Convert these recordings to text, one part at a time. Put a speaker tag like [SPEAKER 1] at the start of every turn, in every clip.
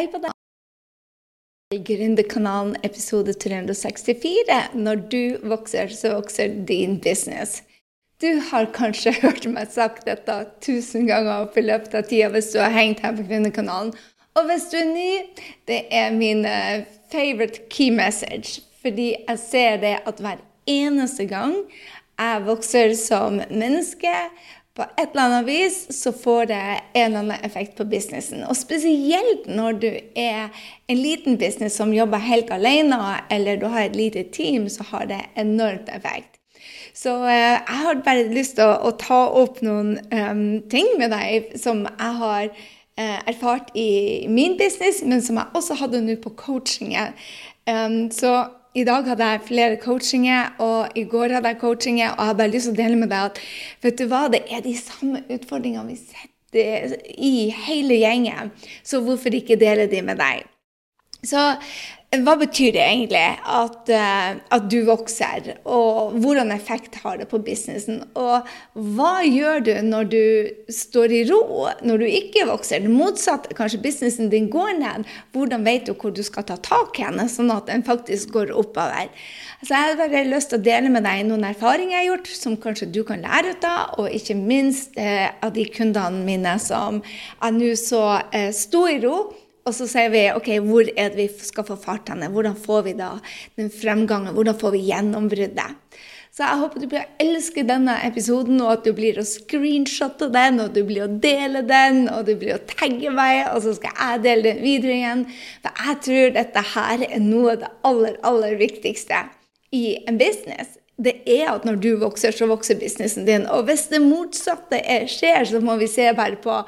[SPEAKER 1] Hei på deg! Gründerkanalen episode 364 Når du vokser, så vokser din business. Du har kanskje hørt meg sagt dette tusen ganger opp i løpet av tida hvis du har hengt her på Gründerkanalen. Og hvis du er ny, det er min eh, favorite key message. Fordi jeg ser det at hver eneste gang jeg vokser som menneske, på et eller annet vis så får det en eller annen effekt på businessen. Og spesielt når du er en liten business som jobber helt alene, eller du har et lite team, så har det enormt effekt. Så eh, jeg har bare lyst til å, å ta opp noen um, ting med deg som jeg har eh, erfart i min business, men som jeg også hadde nå på coachingen. Um, så i dag hadde jeg flere coachinger, og i går hadde jeg coachinger. Og jeg bare lyst til å dele med deg at vet du hva, det er de samme utfordringene vi setter i hele gjengen. Så hvorfor ikke dele de med deg? Så hva betyr det egentlig at, uh, at, du vokser, og hvordan effekt har det på businessen? Og hva gjør du når du står i ro, når du ikke vokser? Det motsatte, kanskje businessen din går ned. Hvordan vet du hvor du skal ta tak henne, sånn at den faktisk går oppover? Så jeg har bare lyst til å dele med deg noen erfaringer jeg har gjort, som kanskje du kan lære ut av, og ikke minst uh, av de kundene mine som jeg nå så uh, sto i ro og så sier vi OK, hvor er det vi skal få fart henne? Hvordan får vi da den fremgangen? Hvordan får vi gjennombruddet? Så jeg håper du blir å elske denne episoden, og at du blir å screenshotte den, og du blir å dele den, og du blir å tagge meg, og så skal jeg dele den videre igjen. For jeg tror dette her er noe av det aller, aller viktigste i en business. Det er at når du vokser, så vokser businessen din. Og hvis det motsatte skjer, så må vi se bare på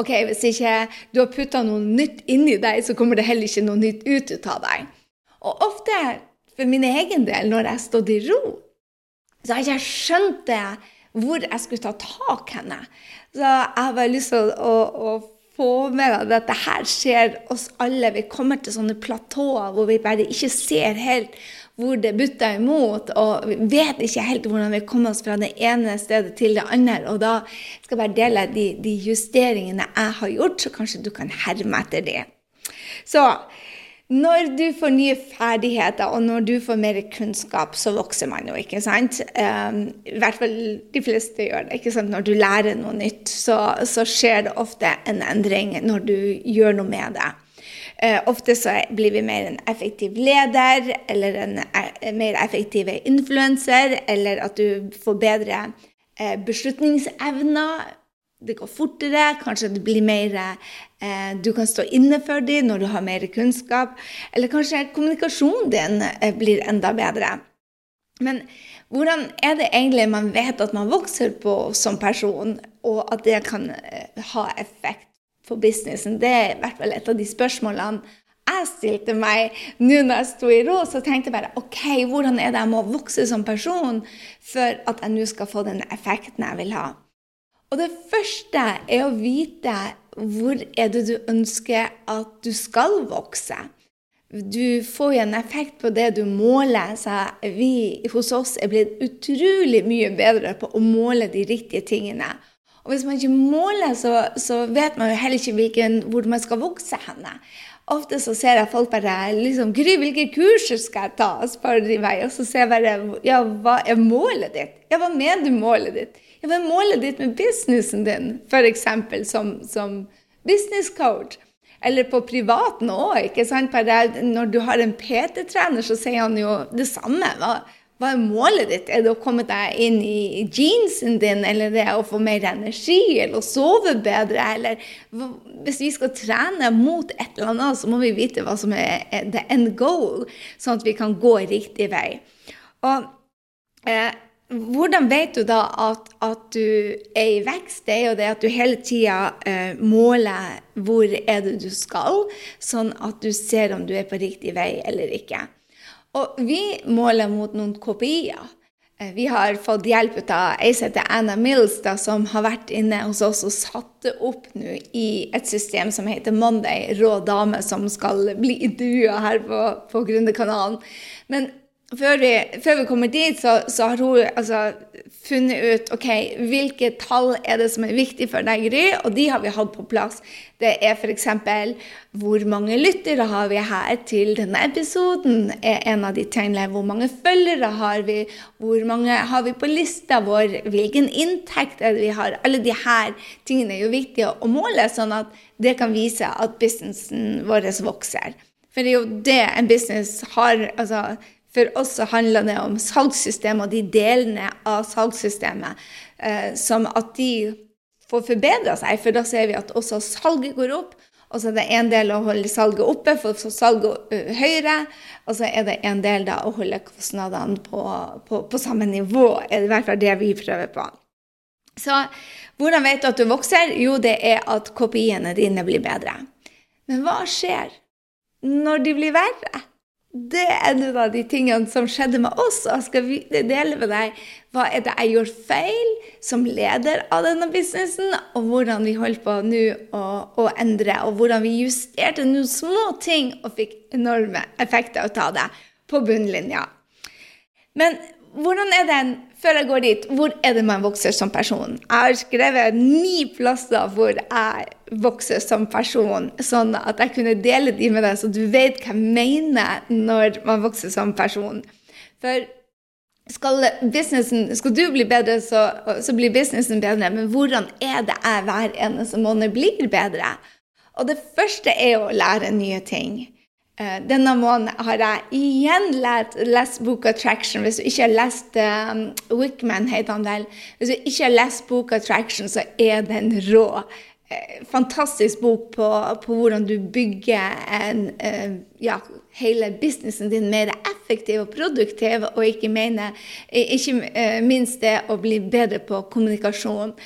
[SPEAKER 1] ok, hvis ikke du har putta noe nytt inni deg, så kommer det heller ikke noe nytt ut av deg. Og ofte, for min egen del, når jeg har stått i ro, så har jeg ikke skjønt det hvor jeg skulle ta tak henne. Så jeg har bare lyst til å, å, å få med at dette her skjer oss alle. Vi kommer til sånne platåer hvor vi bare ikke ser helt hvor det butter imot, og vi vet ikke helt hvordan vi kommer oss fra det ene stedet til det andre. Og da skal jeg bare dele de, de justeringene jeg har gjort, så kanskje du kan herme etter det. Så når du får nye ferdigheter, og når du får mer kunnskap, så vokser man jo, ikke sant? Um, I hvert fall de fleste gjør det. ikke sant? Når du lærer noe nytt, så, så skjer det ofte en endring når du gjør noe med det. Eh, ofte så blir vi mer en effektiv leder eller en e mer effektiv influenser, eller at du får bedre eh, beslutningsevner. Det går fortere, kanskje det blir mer eh, Du kan stå inne for dem når du har mer kunnskap. Eller kanskje kommunikasjonen din eh, blir enda bedre. Men hvordan er det egentlig man vet at man vokser på som person, og at det kan eh, ha effekt for businessen? Det er i hvert fall et av de spørsmålene jeg stilte meg nå når jeg sto i ro. Så tenkte jeg bare OK, hvordan er det jeg må vokse som person for at jeg nå skal få den effekten jeg vil ha? Og det første er å vite hvor er det du ønsker at du skal vokse. Du får jo en effekt på det du måler. Så vi hos oss er blitt utrolig mye bedre på å måle de riktige tingene. Og hvis man ikke måler, så, så vet man jo heller ikke hvilken, hvor man skal vokse henne. Ofte så ser jeg folk bare liksom, 'Gry, hvilke kurser skal jeg ta?' spør de meg. Og så ser jeg bare 'Ja, hva er målet ditt?' Ja, hva mener du målet ditt? Ja, hva er målet ditt med businessen din? F.eks. Som, som business coach. Eller på privaten òg. Når du har en PT-trener, så sier han jo det samme. Hva, hva er målet ditt? Er det å komme deg inn i jeansen din, eller det å få mer energi, eller å sove bedre? Eller hvis vi skal trene mot et eller annet, så må vi vite hva som er the end goal, sånn at vi kan gå riktig vei. Og eh, hvordan vet du da at, at, du er i vekst? Det er jo det at du hele tida eh, måler hvor er det du skal, sånn at du ser om du er på riktig vei eller ikke. Og vi måler mot noen kopier. Eh, vi har fått hjelp av ei som heter Anna Mills, da, som har vært inne hos oss og satt det opp nå i et system som heter Monday, rå dame som skal bli intervjua her på, på Gründerkanalen. Men før vi, før vi, kommer dit, så, så har hun altså, funnet ut ok, hvilke tall er det som er viktig for deg, Gry, og de har vi hatt på plass. Det er f.eks. hvor mange lyttere har vi her til denne episoden, er en av de tegnene. Hvor mange følgere har vi? Hvor mange har vi på lista vår? Hvilken inntekt er det vi har? Alle de her tingene er jo viktige å måle, sånn at det kan vise at businessen vår vokser. For det er jo det en business har. altså for oss handler det om salgssystemet og de delene av salgssystemet eh, som at de får forbedra seg. For da ser vi at også salget går opp. Og så er det en del å holde salget oppe for så salget uh, høyere. Og så er det en del da å holde kostnadene på, på, på samme nivå. er det i hvert fall det vi prøver på. Så hvordan vet du at du vokser? Jo, det er at kopiene dine blir bedre. Men hva skjer når de blir verre? Det er en av de tingene som skjedde med oss. Og jeg skal dele med deg hva er det jeg gjorde feil som leder av denne businessen, og hvordan vi holdt på nå å, endre, og hvordan vi justerte noen små ting og fikk enorme effekter ut av det på bunnlinja. Men hvordan er det før jeg går dit, hvor er det man vokser som person? Jeg har skrevet ni plasser hvor jeg vokser som person, sånn at jeg kunne dele de med deg, så du vet hva jeg mener når man vokser som person. For skal, skal du bli bedre, så, så, blir businessen bedre. Men hvordan er det jeg hver eneste måned blir bedre? Og det første er å lære nye ting. Uh, denne måneden har jeg igjen lært, lest boka 'Attraction'. Hvis du ikke har lest um, Wickman, heter han vel. Hvis du ikke har lest boka 'Attraction', så er den rå. Uh, fantastisk bok på, på, hvordan du bygger en, uh, ja, hele businessen din mer effektiv og produktiv, og ikke, mener, ikke minst det å bli bedre på kommunikasjon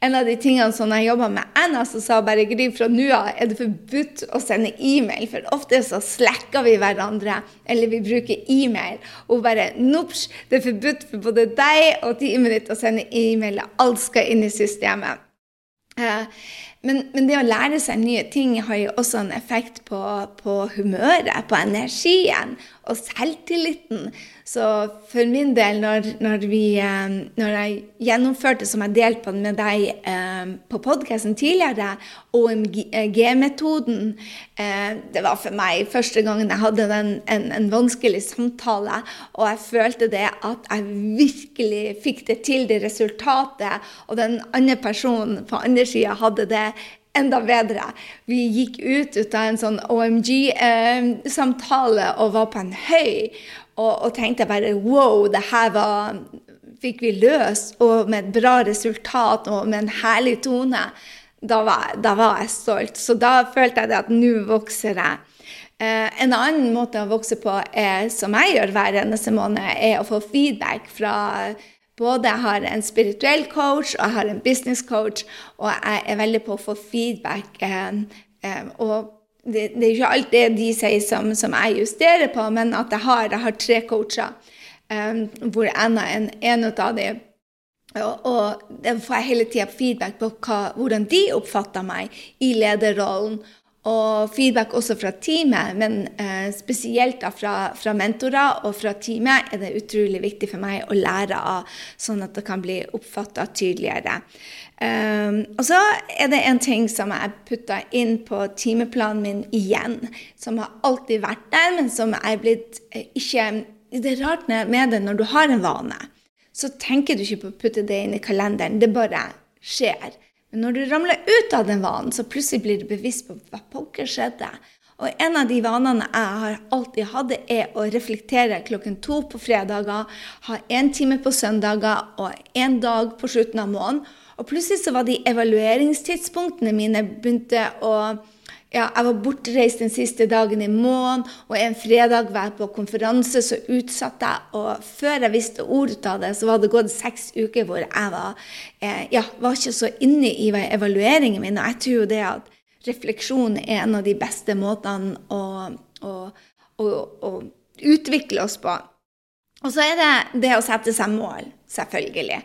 [SPEAKER 1] en av de tingene som jeg jobba med Anna, så sa bare Gry fra nå av er det forbudt å sende e-mail. For ofte så slekker vi hverandre, eller vi bruker e-mail. Og bare Nops, det er forbudt for både deg og teamet ditt å sende e-mail. Alt skal inn i systemet. Uh, men, men, det å lære seg nye ting har jo også en effekt på, på humøret, på energien og selvtilliten. Så for min del, når, når, vi, eh, når jeg gjennomførte, som jeg delte med deg eh, på podkasten tidligere, OMG-metoden eh, Det var for meg første gangen jeg hadde en, en, en, vanskelig samtale, og jeg følte det at jeg virkelig fikk det til, det resultatet, og den andre personen på andre sida hadde det enda bedre. Vi gikk ut, ut av en sånn OMG-samtale eh, og var på en høy og, og, tenkte bare wow, det her var fikk vi løst, og med et bra resultat og med en herlig tone. Da var, da var jeg stolt. Så da følte jeg at nå vokser jeg. Eh, en annen måte å vokse på, er, som jeg gjør hver eneste måned, er å få feedback fra både jeg har en spirituell coach og jeg har en business coach, og jeg er veldig på å få feedback. Eh, eh, og det, er ikke alt det de sier som, som, jeg justerer på, men at jeg har, jeg har tre coacher, um, hvor en av en, en av dem. Og da får jeg hele tida feedback på hva, hvordan de oppfatter meg i lederrollen. Og feedback også fra teamet, men eh, spesielt da fra, fra, mentorer og fra teamet er det utrolig viktig for meg å lære av, sånn at det kan bli oppfatta tydeligere. Um, og så er det en ting som jeg putta inn på timeplanen min igjen, som har alltid vært der, men som er blitt eh, ikke Det er rart med det når du har en vane, så tenker du ikke på å putte det inn i kalenderen. Det bare skjer. Men når du ramler ut av den vanen, så plutselig blir du bevisst på hva pokker skjedde. Og en av de vanene jeg har alltid hatt, er å reflektere klokken to på fredager, ha én time på søndager og én dag på slutten av måneden. Og plutselig så var de evalueringstidspunktene mine begynte å ja, jeg var bortreist den siste dagen i måneden, og en fredag var jeg på konferanse, så utsatte jeg. Og før jeg visste ordet av det, så var det gått seks uker hvor jeg var, eh, ja, var ikke så inne i evalueringen min. Og jeg tror jo det at refleksjon er en av de beste måtene å, å, å, å utvikle oss på. Og så er det det å sette seg mål, selvfølgelig.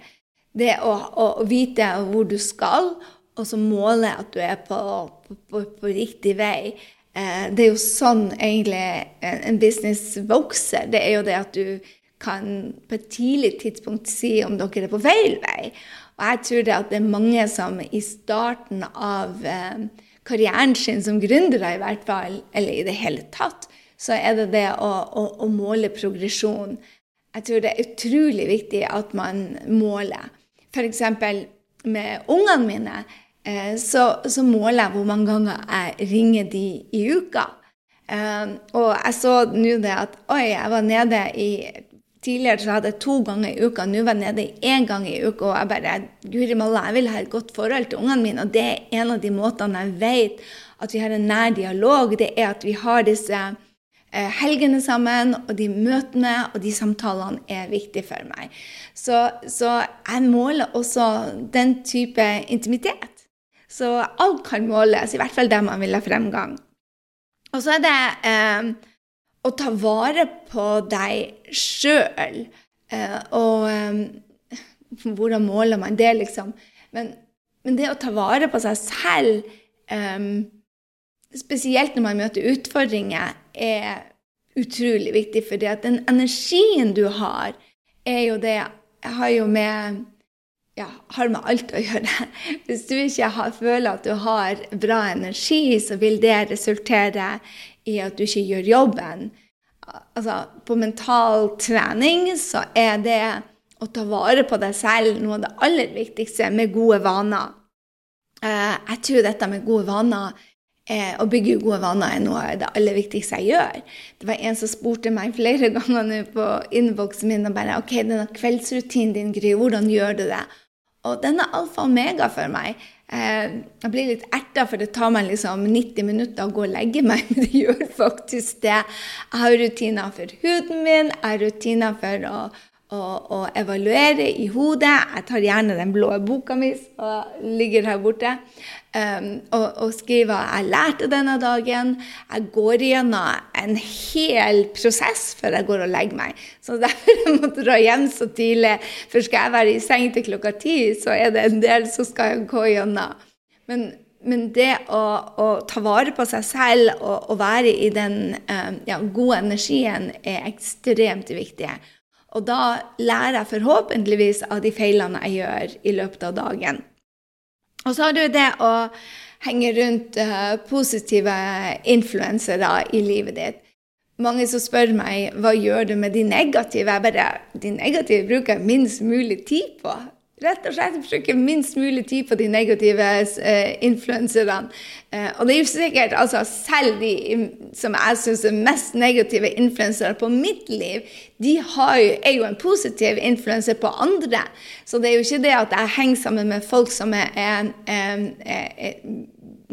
[SPEAKER 1] Det å, å vite hvor du skal, og så måle at du er på, på, på, på riktig vei. Eh, det er jo sånn egentlig en business vokser. Det er jo det at du kan på et tidlig tidspunkt si om dere er på feil vei. Og jeg tror det at det er mange som i starten av eh, karrieren sin som gründere, i hvert fall, eller i det hele tatt, så er det det å, å, å måle progresjon. Jeg tror det er utrolig viktig at man måler. F.eks. med ungene mine eh, så, så, måler jeg hvor mange ganger jeg ringer de i uka. Um, og jeg så nå det at oi, jeg var nede i Tidligere så hadde jeg to ganger i uka, nå var jeg nede i én gang i uka. Og jeg bare Guri malla, jeg vil ha et godt forhold til ungene mine. Og det er en av de måtene jeg vet at vi har en nær dialog. Det er at vi har disse eh, helgene sammen, og de møtene og de samtalene er viktige for meg. Så, så jeg måler også den type intimitet. Så alt kan måles, i hvert fall der man vil ha fremgang. Og så er det eh, å ta vare på deg sjøl. Eh, og eh, hvordan måler man det, liksom? Men, men, det å ta vare på seg selv, eh, spesielt når man møter utfordringer, er utrolig viktig. For den energien du har, er jo det jeg har jo med ja, har med alt å gjøre. Hvis du ikke har, føler at du har bra energi, så vil det resultere i at du ikke gjør jobben. Altså, på mental trening så er det å ta vare på deg selv noe av det aller viktigste med gode vaner. Eh, jeg tror dette med gode vaner å bygge gode vaner er noe av det aller viktigste jeg gjør. Det var en som spurte meg flere ganger på innboksen min og bare OK, denne kveldsrutinen din, Gry, hvordan gjør du det? Og den er alfa og omega for meg. Eh, jeg blir litt erta, for det tar meg liksom 90 minutter å gå og legge meg, men det gjør faktisk det. Jeg har rutiner for huden min, jeg har rutiner for å, å, å evaluere i hodet. Jeg tar gjerne den blå boka mi som ligger her borte. Um, og, og skriver jeg lærte denne dagen. Jeg går gjennom en hel prosess før jeg går og legger meg. Så derfor jeg måtte dra hjem så tidlig. For skal jeg være i seng til klokka ti, så er det en del som skal gå gjennom. Men, men det å, å, ta vare på seg selv og, og være i den um, ja, gode energien er ekstremt viktig. Og da lærer jeg forhåpentligvis av de feilene jeg gjør i løpet av dagen. Og så har du det å henge rundt uh, positive influensere i livet ditt. Mange som spør meg hva gjør du med de negative. Jeg bare, De negative bruker jeg minst mulig tid på rett og slett bruke minst mulig tid på de negative eh, influenserne. Eh, og det er jo sikkert altså, selv de som jeg syns er mest negative influensere på mitt liv, de jo, er jo en positiv influenser på andre. Så det er jo ikke det at jeg henger sammen med folk som er, er, er, er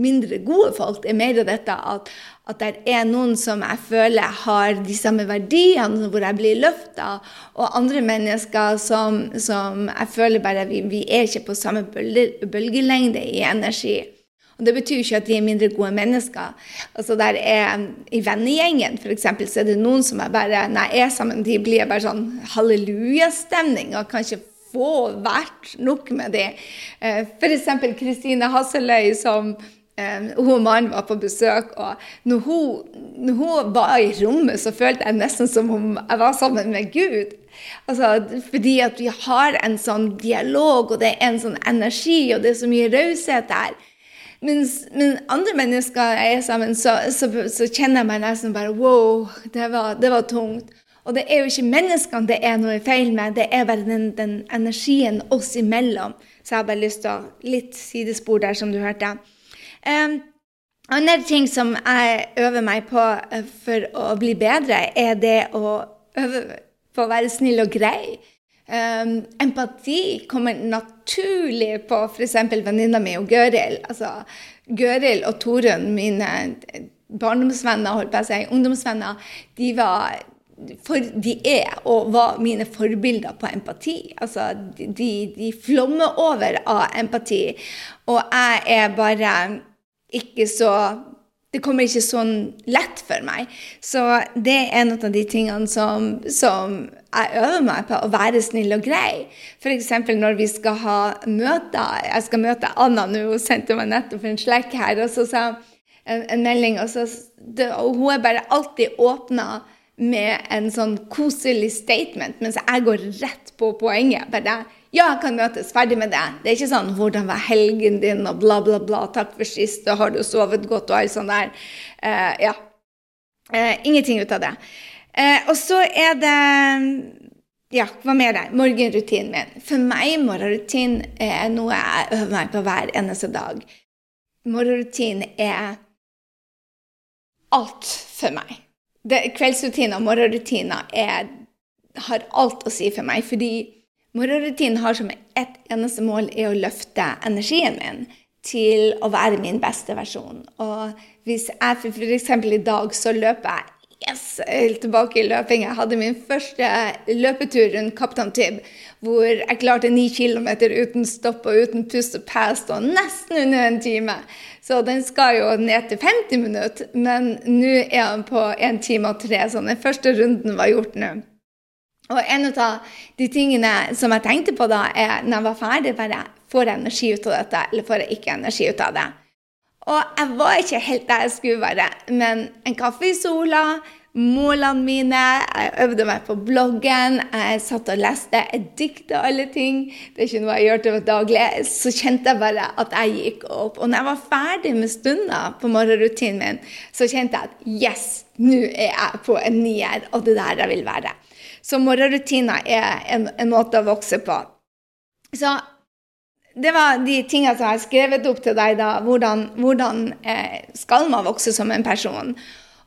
[SPEAKER 1] mindre gode folk. Det er mer av dette at, at det er noen som jeg føler har de samme verdiene, hvor jeg blir løfta, og andre mennesker som, som jeg føler bare vi, vi er ikke på samme bølgelengde i energi. Og Det betyr ikke at de er mindre gode mennesker. Altså der er, I vennegjengen for eksempel, så er det noen som er bare Når jeg er sammen, de blir bare sånn hallelujastemning. og kan ikke få vært nok med det. Eh, F.eks. Kristine Hasseløy, som hun og mannen var på besøk, og når hun, når hun, var i rommet, så følte jeg nesten som om jeg var sammen med Gud. Altså, fordi at vi har en sånn dialog, og det er en sånn energi, og det er så mye raushet der. Mens, men andre mennesker er sammen, så, så, så, kjenner jeg meg nesten bare Wow, det var, det var, tungt. Og det er jo ikke menneskene det er noe feil med, det er bare den, den energien oss imellom. Så jeg har bare lyst til å Litt sidespor der, som du hørte. Um, andre ting som jeg øver meg på eh, for å bli bedre, er det å øve på å være snill og grei. Um, empati kommer naturlig på f.eks. venninna mi og Gøril. Altså, Gøril og Torunn, mine barndomsvenner, holdt på å si, ungdomsvenner, de var for de er og var mine forbilder på empati. Altså, de, de flommer over av empati. Og jeg er bare ikke så det kommer ikke sånn lett for meg. Så det er en av de tingene som, som jeg øver meg på, å være snill og grei. F.eks. når vi skal ha møter. Jeg skal møte Anna nå, hun sendte meg nettopp en slekk her. og så sa en, en melding, og, så, det, og hun er bare alltid åpna med en sånn koselig statement, mens jeg går rett på poenget. bare ja, jeg kan møtes. Ferdig med det. Det er ikke sånn 'Hvordan var helgen din?' og bla, bla, bla. 'Takk for sist', og 'Har du sovet godt?' og alt sånt der. Uh, ja. Uh, ingenting ut av det. Uh, og så er det Ja, hva mer er Morgenrutinen min. For meg morgenrutin er noe jeg øver meg på hver eneste dag. Morgenrutinen er alt for meg. kveldsrutiner og morgenrutiner er, har alt å si for meg. fordi Morgenrutinen har som ett eneste mål er å løfte energien min til å være min beste versjon. Og hvis jeg f.eks. i dag så løper jeg yes, helt tilbake i løping. Jeg hadde min første løpetur rundt Kaptein Tibb, hvor jeg klarte ni kilometer uten stopp og uten pust og past, og nesten under en time. Så den skal jo ned til 50 minutter, men nå er den på 1 time og 3, så den første runden var gjort nå. Og en av de tingene som jeg tenkte på da, er når jeg var ferdig, bare får jeg energi ut av dette, eller får jeg ikke energi ut av det? Og jeg var ikke helt der jeg skulle være, men en kaffe i sola, målene mine, jeg øvde meg på bloggen, jeg satt og leste, jeg dikta alle ting. Det er ikke noe jeg gjør til daglig. Så kjente jeg bare at jeg gikk opp. Og når jeg var ferdig med stunder på morgenrutinen min, så kjente jeg at yes, nå er jeg på en nier, og det er der jeg vil være. Så morgenrutiner er en, en, måte å vokse på. Så det var de tingene som jeg har skrevet opp til deg. da, Hvordan, hvordan eh, skal man vokse som en person?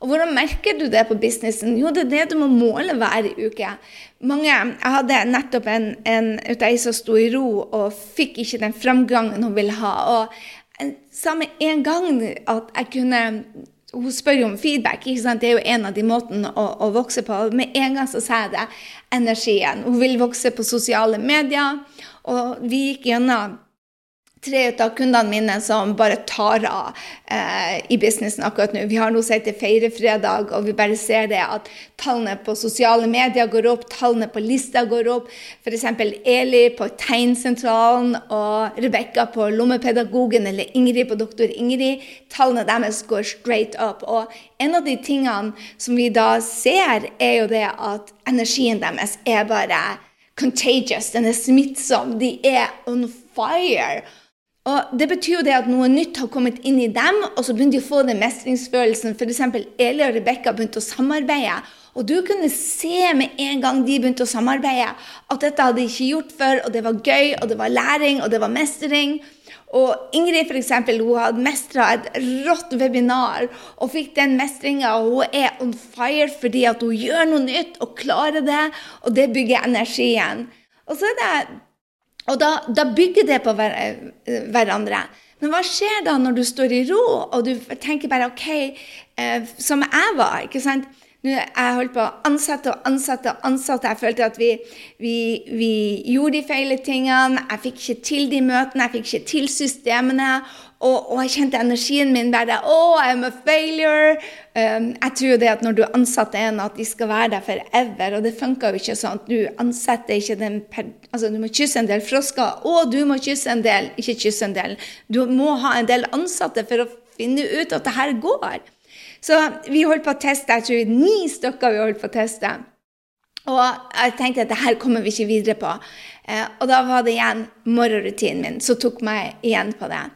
[SPEAKER 1] Og hvordan merker du det på businessen? Jo, det er det du må måle hver uke. Mange, jeg hadde nettopp en, en ut ei som sto i ro og fikk ikke den framgangen hun ville ha. Og sa med en gang at jeg kunne hun spør jo om feedback. ikke sant? Det er jo en av de måtene å, å vokse på. Med en gang så sa jeg det. Energien. Hun vil vokse på sosiale medier. Og vi gikk gjennom tre av kundene mine som bare tar av eh, i businessen akkurat nå. Vi har noe som heter Feirefredag, og vi bare ser det at tallene på sosiale medier går opp, tallene på lista går opp. F.eks. Eli på Tegnsentralen og Rebekka på Lommepedagogen eller Ingrid på Doktor Ingrid. Tallene deres går straight up. Og en av de tingene som vi da ser, er jo det at energien deres er bare contagious. Den er smittsom. De er on fire. Og Det betyr jo det at noe nytt har kommet inn i dem, og så begynte de å få den mestringsfølelsen. F.eks. Eli og Rebekka begynte å samarbeide. Og du kunne se med en gang de begynte å samarbeide, at dette hadde de ikke gjort før, og det var gøy, og det var læring, og det var mestring. Og Ingrid for eksempel, hun hadde mestra et rått webinar og fikk den mestringa. Hun er on fire fordi at hun gjør noe nytt og klarer det, og det bygger energien. Og så er det og da, da bygger det på hver, hverandre. Men hva skjer da når du står i ro og du tenker bare OK, eh, som jeg var? ikke sant? Jeg holdt på å ansette og ansette og ansette. Jeg følte at vi, vi, vi, gjorde de feile tingene. Jeg fikk ikke til de møtene, jeg fikk ikke til systemene. Og, og, jeg kjente energien min bare Oh, I'm a failure. Um, jeg tror jo det at når du ansetter en, at de skal være der forever. Og det funka jo ikke sånn. Du ansetter ikke den per, altså Du må kysse en del frosker, og du må kysse en del Ikke kysse en del. Du må ha en del ansatte for å finne ut at det her går. Så vi holdt på å teste. Jeg tror ni stykker vi holdt på å teste. Og jeg tenkte at det her kommer vi ikke videre på. Eh, og da var det igjen morgenrutinen min som tok meg igjen på det.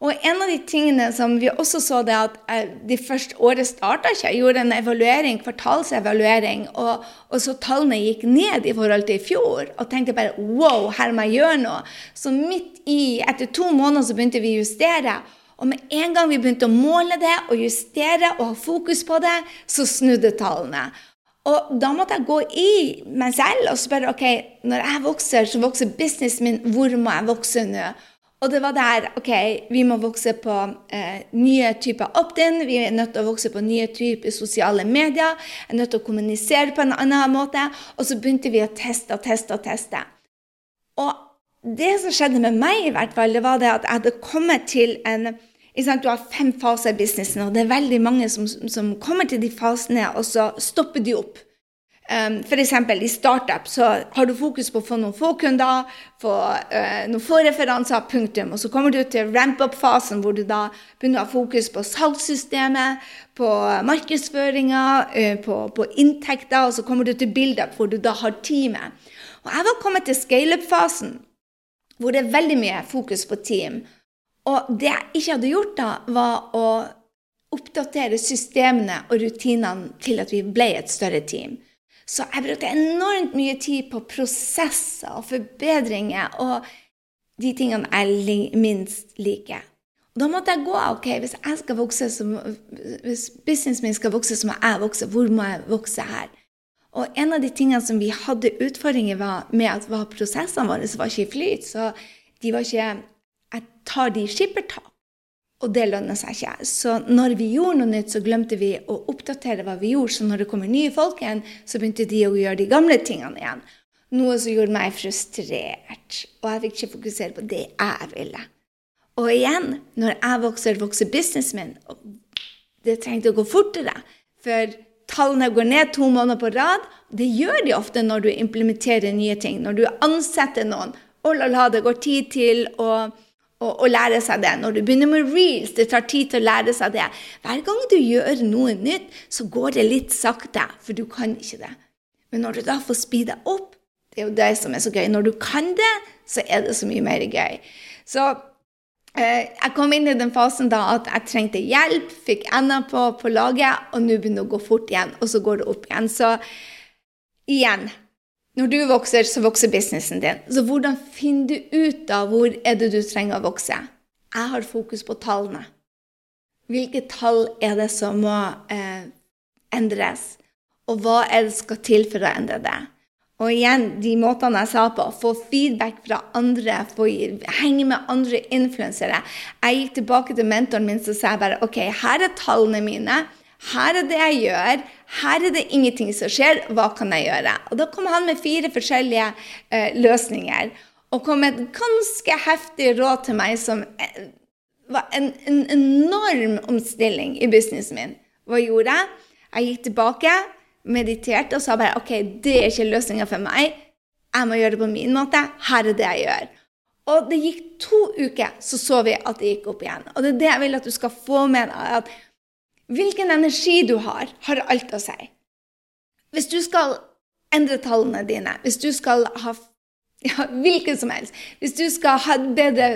[SPEAKER 1] Og en av de tingene som vi også så, det at eh, de første året starta ikke. Jeg gjorde en evaluering, kvartalsevaluering, og, og, så tallene gikk ned i forhold til i fjor. Og tenkte bare wow, her må jeg gjøre noe. Så midt i, etter to måneder så begynte vi å justere. Og med en gang vi begynte å måle det og justere og ha fokus på det, så snudde tallene. Og da måtte jeg gå i meg selv og spørre ok, når jeg vokser, så vokser businessen min. Hvor må jeg vokse nå? Og det var der OK, vi må vokse på eh, nye typer opt-in. Vi er nødt til å vokse på nye typer sosiale medier. Jeg er nødt til å kommunisere på en annen måte. Og så begynte vi å teste og teste og teste. Og det som skjedde med meg, i hvert fall, det var det at jeg hadde kommet til en Du har fem faser i businessen, og det er veldig mange som, som kommer til de fasene, og så stopper de opp. Um, F.eks. i startup så har du fokus på å få noen få kunder, få uh, noen få referanser, punktum. Og så kommer du til ramp-up-fasen, hvor du da begynner å ha fokus på salgssystemet, på markedsføringa, uh, på, på, inntekter, og så kommer du til build-up, hvor du da har teamet. Og jeg var kommet til scale-up-fasen, hvor det er veldig mye fokus på team. Og det jeg ikke hadde gjort da, var å oppdatere systemene og rutinene til at vi ble et større team. Så jeg brukte enormt mye tid på prosesser og forbedringer og de tingene jeg minst liker. Da måtte jeg gå ok, hvis jeg vokse, så, hvis businessen min skal vokse, så må jeg vokse. Hvor må jeg vokse her? Og en av de tingene som vi hadde utfordringer med, at var prosessene våre var ikke i flyt. Så de var ikke tar de skippertak. Og det lønner seg ikke. Så når vi gjorde noe nytt, så glemte vi å oppdatere hva vi gjorde. Så når det kommer nye folk igjen, så begynte de å gjøre de gamle tingene igjen. Noe som gjorde meg frustrert. Og jeg fikk ikke fokusere på det jeg ville. Og igjen, når jeg vokser, vokser businessen min. Og det trengte å gå fortere. For tallene går ned to måneder på rad. Det gjør de ofte når du implementerer nye ting. Når du ansetter noen. Oh la la, det går tid til å å, å, lære seg det. Når du begynner med reels, det tar tid til å lære seg det. Hver gang du gjør noe nytt, så går det litt sakte, for du kan ikke det. Men når du da får speeda opp, det er jo det som er så gøy. Når du kan det, så er det så mye mer gøy. Så eh, jeg kom inn i den fasen da at jeg trengte hjelp, fikk enda på, på laget, og nå begynner det å gå fort igjen, og så går det opp igjen. Så igjen når du vokser, så vokser businessen din. Så hvordan finner du ut av hvor er det du trenger å vokse? Jeg har fokus på tallene. Hvilke tall er det som må eh, endres? Og hva er det som skal til for å endre det? Og igjen, de måtene jeg sa på, få feedback fra andre, få henge med andre influensere. Jeg gikk tilbake til mentoren min og sa bare OK, her er tallene mine. Her er det jeg gjør. Her er det ingenting som skjer. Hva kan jeg gjøre? Og Da kom han med fire forskjellige eh, løsninger. Og kom med et ganske heftig råd til meg som eh, var en, en, enorm omstilling i businessen min. Hva gjorde jeg? Jeg gikk tilbake, mediterte og sa bare OK, det er ikke løsninga for meg. Jeg må gjøre det på min måte. Her er det jeg gjør. Og det gikk to uker, så så vi at det gikk opp igjen. Og det er det jeg vil at du skal få med deg. at Hvilken energi du har, har alt å si. Hvis du skal endre tallene dine, hvis du skal ha ja, hvilken som helst, hvis du skal ha et bedre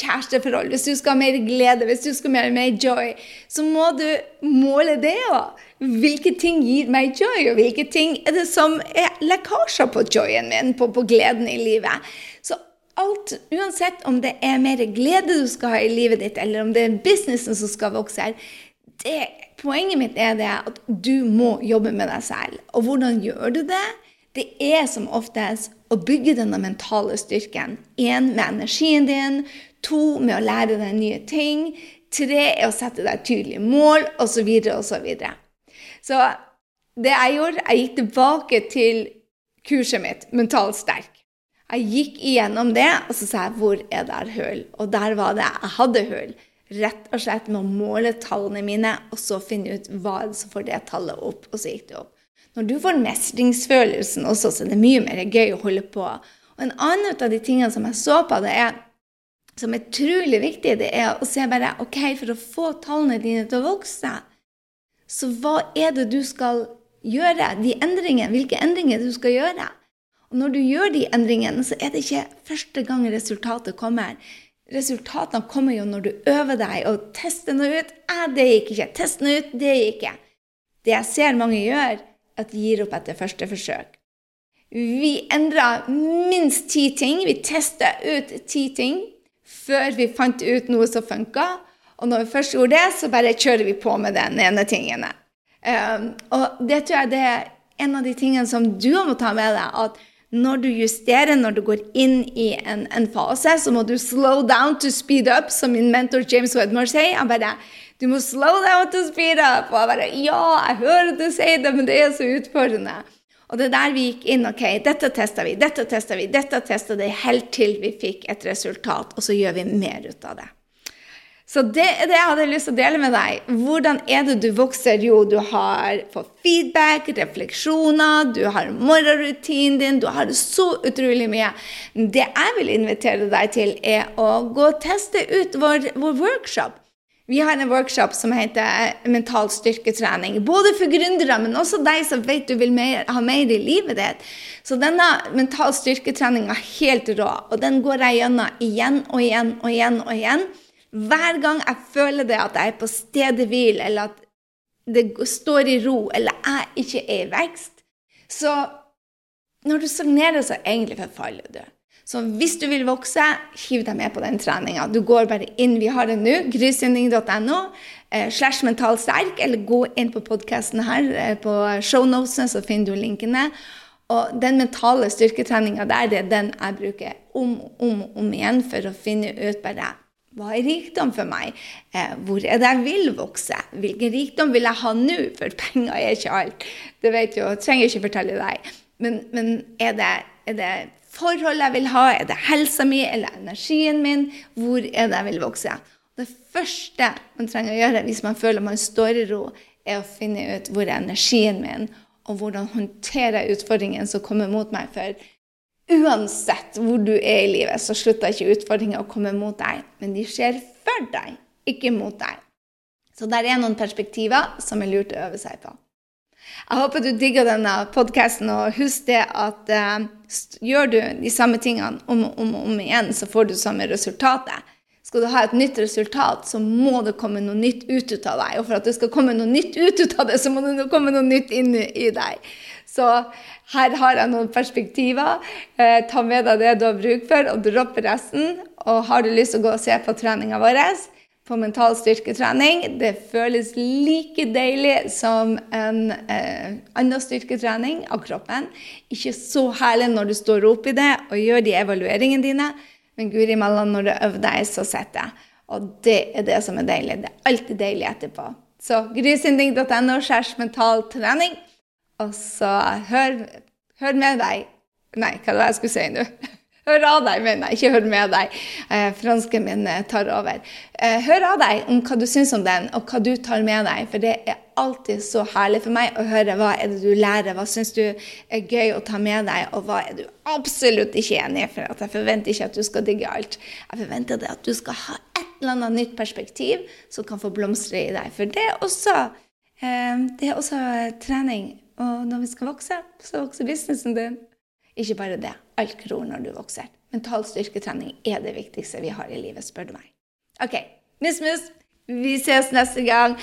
[SPEAKER 1] kjæresteforhold, hvis du skal ha mer glede, hvis du skal ha mer joy, så må du måle det òg. Hvilke ting gir meg joy, og hvilke ting er det som er lekkasjer på joyen min, på, på gleden i livet. Så alt, uansett om det er mer glede du skal ha i livet ditt, eller om det er businessen som skal vokse her, det, poenget mitt er det at du må jobbe med deg selv. Og hvordan gjør du det? Det er som oftest å bygge denne mentale styrken. Én med energien din. To med å lære deg nye ting. Tre er å sette deg tydelige mål, osv., osv. Så, videre, og så, så det jeg gjorde, jeg gikk tilbake til kurset mitt, Mentalt sterk. Jeg gikk igjennom det, og så sa jeg hvor er der hull? Og der var det jeg hadde hull rett og slett med å måle tallene mine, og så finne ut hva som får det tallet opp, og så gikk det opp. Når du får mestringsfølelsen også, så er det mye mer gøy å holde på. Og en annen av de tingene som jeg så på, det er, som er utrolig viktig, det er å se bare OK, for å få tallene dine til å vokse, så hva er det du skal gjøre? De endringene, hvilke endringer du skal gjøre? Og når du gjør de endringene, så er det ikke første gang resultatet kommer resultatene kommer jo når du øver deg og tester noe ut. Eh, det gikk ikke. Test noe ut. Det gikk ikke. Det jeg ser mange gjør, er at de gir opp etter første forsøk. Vi endra minst ti ting. Vi testa ut ti ting før vi fant ut noe som funka. Og når vi først gjorde det, så bare kjører vi på med den ene tingen. Um, og det tror jeg det er en av de tingene som du må ta med deg. at når du justerer, når du går inn i en, en, fase, så må du slow down to speed up, som min mentor James Wedmore sier. Han bare Du må slow down to speed up. Og jeg bare Ja, jeg hører du sier det, men det er så utfordrende. Og det er der vi gikk inn. ok, Dette testa vi, dette testa vi, dette testa vi, helt til vi fikk et resultat. Og så gjør vi mer ut av det. Så det er det jeg hadde lyst til å dele med deg. Hvordan er det du vokser? Jo, du har fått feedback, refleksjoner, du har morgenrutinen din, du har så utrolig mye. Det jeg vil invitere deg til, er å gå og teste ut vår, vår workshop. Vi har en workshop som heter mental styrketrening. Både for gründere, men også deg som vet du vil mer, ha mer i livet ditt. Så denne mental styrketreninga er helt rå, og den går jeg gjennom igjen og igjen og igjen. og igjen. Hver gang jeg føler det at jeg er på stedet hvil, eller at det står i ro, eller jeg ikke er i vekst, så når du stagnerer, så egentlig forfaller du. Så hvis du vil vokse, hiv deg med på den treninga. Du går bare inn, vi har det nå, grysynding.no, eh, slash mentalsterk, eller gå inn på podkasten her, eh, på shownotene, så finner du linkene. Og den mentale styrketreninga der, det er den jeg bruker om og om, om igjen for å finne ut bare hva er rikdom for meg? Eh, hvor er det jeg vil vokse? Hvilken rikdom vil jeg ha nå? For penger er ikke alt. Det vet jo, jeg trenger ikke fortelle deg. Men, men er, det, er, det, forhold jeg vil ha? Er det helsa mi eller energien min? Hvor er det jeg vil vokse? Det første man trenger å gjøre hvis man føler man står i ro, er å finne ut hvor er energien min, og hvordan håndterer jeg utfordringen som kommer mot meg. For Uansett hvor du er i livet, så slutter ikke utfordringer å komme mot deg. Men de skjer for deg, ikke mot deg. Så der er noen perspektiver som er lurt å øve seg på. Jeg håper du digger denne podkasten, og husk det at uh, gjør du de samme tingene om og om, om, igjen, så får du samme resultatet. Skal du ha et nytt resultat, så må det komme noe nytt ut av deg. Og for at det skal komme noe nytt ut av det, så må det komme noe nytt inn i deg. Så her har jeg noen perspektiver. Eh, ta med deg det du har bruk for, og dropp resten. Og har du lyst til å gå og se på treninga vår på mental styrketrening, det føles like deilig som en eh, annen styrketrening av kroppen. Ikke så herlig når du står opp i det og gjør de evalueringene dine, men guri malla, når du øver deg, så sitter jeg. Og det er det som er deilig. Det er alltid deilig etterpå. Så grysynding.no skjærs mental trening. Og så hør, hør med deg Nei, hva var det jeg skulle si nå? Hør av deg, mener jeg. Ikke hør med deg. Eh, fransken min eh, tar over. Eh, hør av deg om hva du syns om den, og hva du tar med deg. For det er alltid så herlig for meg å høre hva er det du lærer, hva syns du er gøy å ta med deg, og hva er du absolutt ikke enig i. For jeg forventer ikke at du skal digge alt. Jeg forventer det at du skal ha et eller annet nytt perspektiv som kan få blomstre i deg. For det er også, eh, det er også trening og når vi skal vokse, så vokser businessen din. Ikke bare det. Alt gror når du vokser. Mental styrketrening er det viktigste vi har i livet, spør du meg. OK. Mus-mus, vi ses neste gang.